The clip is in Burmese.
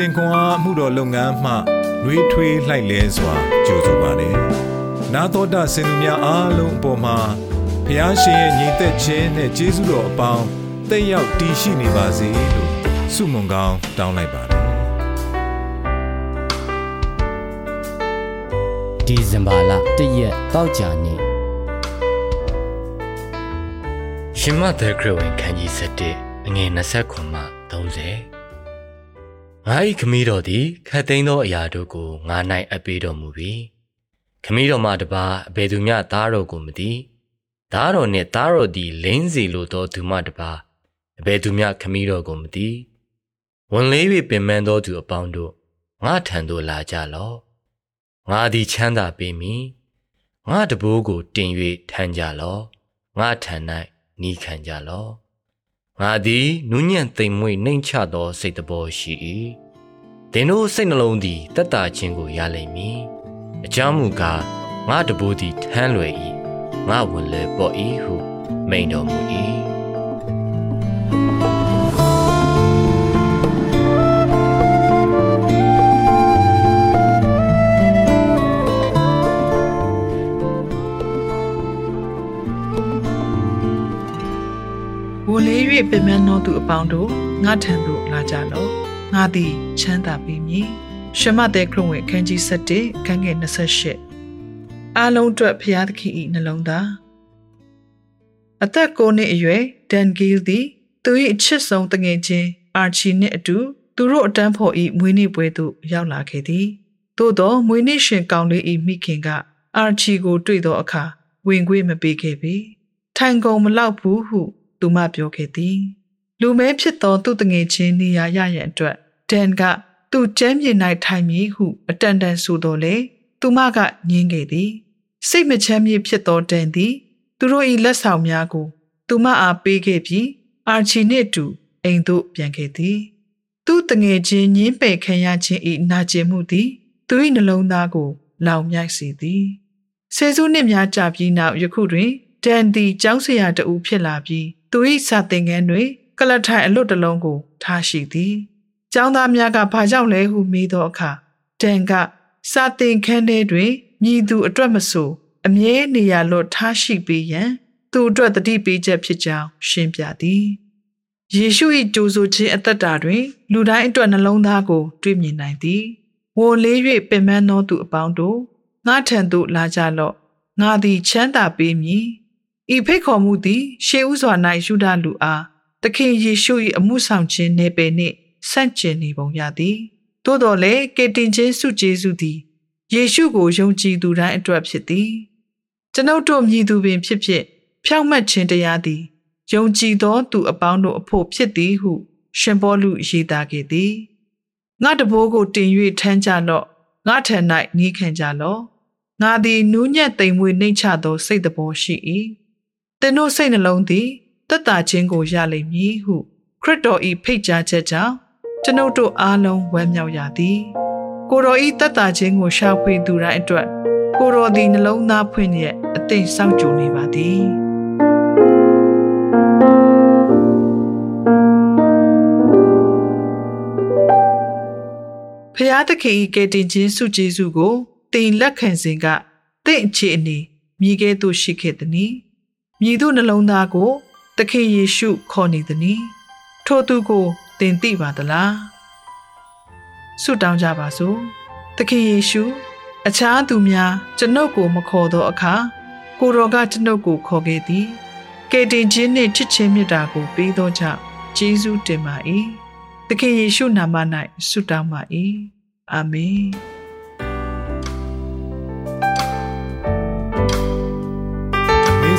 စဉ်ခွန်အားမှုတော်လုပ်ငန်းမှနှွေးထွေးလှိုက်လဲစွာကြိုဆိုပါတယ်နာတော်တာစင်သူများအားလုံးအပေါ်မှာဖျားရှင်ရဲ့ညီသက်ခြင်းနဲ့ကျေးဇူးတော်အပေါင်းတက်ရောက်တည်ရှိနေပါစေလို့ဆုမွန်ကောင်းတောင်းလိုက်ပါတယ်ဒီဇင်ဘာလ၁ရက်တောက်ကြနေ့ရှင်မသက်ခရစ်ဝင်ခန်းကြီး7အငယ်29မှ30 ငါ၏ခမည်းတော်သည်ခတ်သိမ်းသောအရာတို့ကိုငါ၌အပ်ပေးတော်မူပြီခမည်းတော်မှတပါအဘယ်သူမျှသားတော်ကိုမသိသားတော်နှင့်သားတော်သည်လင်းစီလိုသောသူမှတပါအဘယ်သူမျှခမည်းတော်ကိုမသိဝန်လေး၍ပင်ပန်းသောသူအပေါင်းတို့ငါထံသို့လာကြလော့ငါသည်ချမ်းသာပေမည်ငါတဘိုးကိုတင်၍ထမ်းကြလော့ငါထံ၌နီးခံကြလော့ငါသည်နူးညံ့သိမ်မွေ့နှိမ်ချသောစိတ်တဘောရှိ၏ သင်တို့စိတ်နှလုံးသည်တက်တာခြင်းကိုရလိမ့်မည်အကြောင်းမူကားငါတဘိုးသည်ထမ်းလွယ်၏ငါဝင်လေပေါ်၏ဟုမိန်တော်မူ၏။ဝလေး၍ပင်မသောသူအပေါင်းတို့ငါထံသို့လာကြလော့ ငါသည်ချမ်းသာပေမည်ရှမတဲ့ခရုဝင်ခန်းကြီး7ခန်းငယ်28အားလုံးအတွက်ဖျားသခင်၏နှလုံးသားအသက်9နှစ်အရွယ်ဒန်ဂီလ်သည်သူ၏အချစ်ဆုံးတငယ်ချင်းအာချီနှင့်အတူသူတို့အတန်းဖော်၏မွေးနေ့ပွဲသို့ရောက်လာခဲ့သည်သို့သောမွေးနေ့ရှင်ကောင်လေး၏မိခင်ကအာချီကိုတွေ့သောအခါဝင်ခွေမပေးခဲ့ပေထိုင်ကုန်မလောက်ဘူးဟုသူမပြောခဲ့သည် လူမဲဖြစ်သောသူတငယ်ချင်းနေရာရရန်အတွက်ဒန်ကသူ့ကျမ်းမြေ၌ထိုင်မည်ဟုအတန်တန်ဆိုတော်လေသူမကညင်းခဲ့သည်စိတ်မချမ်းမြေ့ဖြစ်သောဒန်သည် သူတို့၏လက်ဆောင်များကို သူမအားပေးခဲ့ပြီးအာချီနှင့်အတူအိမ်သို့ပြန်ခဲ့သည် သူတငယ်ချင်းညင်းပယ်ခံရခြင်း၏နာကျင်မှုသည် သူ၏နှလုံးသားကို လောင်မြိုက်စေသည်ဆယ်စုနှစ်များကြာပြီးနောက်ယခုတွင်ဒန်သည်ကျောင်းဆရာတဦးဖြစ်လာပြီးသူ၏စာသင်ခန်းတွင် ကလထိုင်အလွတ်တလုံးကို ထားရှိသည်ကျောင်းသားများကဘာကြောင့်လဲဟုမေးသောအခါဒန်ကစာသင်ခန်းထဲတွင်မြည်သူအတွက်မဆိုအမြဲနေရာလွတ်ထားရှိပေးရန်သူအတွက်တတိပေးချက်ဖြစ်ကြောင်းရှင်းပြသည်ယေရှု၏ကြိုးဆိုခြင်းအသက်တာတွင် လူတိုင်းအတွက်နှလုံးသားကို တွေ့မြင်နိုင်သည်ဝန်လေး၍ပင်ပန်းသောသူအပေါင်းတို့ငါထံသို့လာကြလော့ငါသည်ချမ်းသာပေးမည်ဤဖိတ်ခေါ်မှုသည်ရှေးဥစွာ၌ယူဒလူအား သခင်ယေရှု၏အမှုဆောင်ခြင်းနေပယ်နှင့်ဆန့်ကျင်နေပုံရသည်သို့တော်လည်းကေတင်ချင်းစုကျေးဇူးသည်ယေရှုကိုယုံကြည်သူတိုင်းအတွက်ဖြစ်သည်ကျွန်ုပ်တို့မြည်သူပင်ဖြစ်ဖြစ်ဖြောင့်မတ်ခြင်းတရားသည်ယုံကြည်သောသူအပေါင်းတို့အဖို့ဖြစ်သည်ဟု ရှင်ပေါလုရေးသားခဲ့သည်ငါတဘိုးကိုတင်၍ထမ်းကြလော့ငါထံ၌နီးခံကြလော့ငါသည်နူးညံ့သိမ်မွေ့နှိမ့်ချသောစိတ်တဘောရှိ၏သင်တို့စိတ်နှလုံးသည် တက်တာခြင်းကိုရလိမ့်မည်ဟုခရစ်တော်၏ဖိတ်ကြားချက်ကြောင့်ကျွန်ုပ်တို့အားလုံးဝမ်းမြောက်ရသည်ကိုတော်ဤတက်တာခြင်းကိုရှာဖွေသူတိုင်းအတွက်ကိုတော်သည်နှလုံးသားဖွင့်ရဲ့အသိစောင့်ကြိုနေပါသည်ဖျားသခင်၏ကယ်တင်ခြင်းစုကျေးဇူးကိုတင်လက်ခံစဉ်ကတင့်အခြေအနေမြည်ကဲ့သို့ရှိခဲ့သည်။မြည်သူနှလုံးသားကို သခင်ယေရှုခေါ်နေသည်။ထိုသူကိုတင်သိပါသလား။ဆုတောင်းကြပါစို့။သခင်ယေရှုအခြားသူများကျွန်ုပ်ကိုမခေါ်သောအခါကိုတော်ကကျွန်ုပ်ကိုခေါ်ခဲ့သည်။ကယ်တင်ခြင်းနှင့်ချစ်ခြင်းမေတ္တာကိုပေးသောကြောင့်ကျေးဇူးတင်ပါ၏။သခင်ယေရှုနာမ၌ဆုတောင်းပါ၏။အာမင်။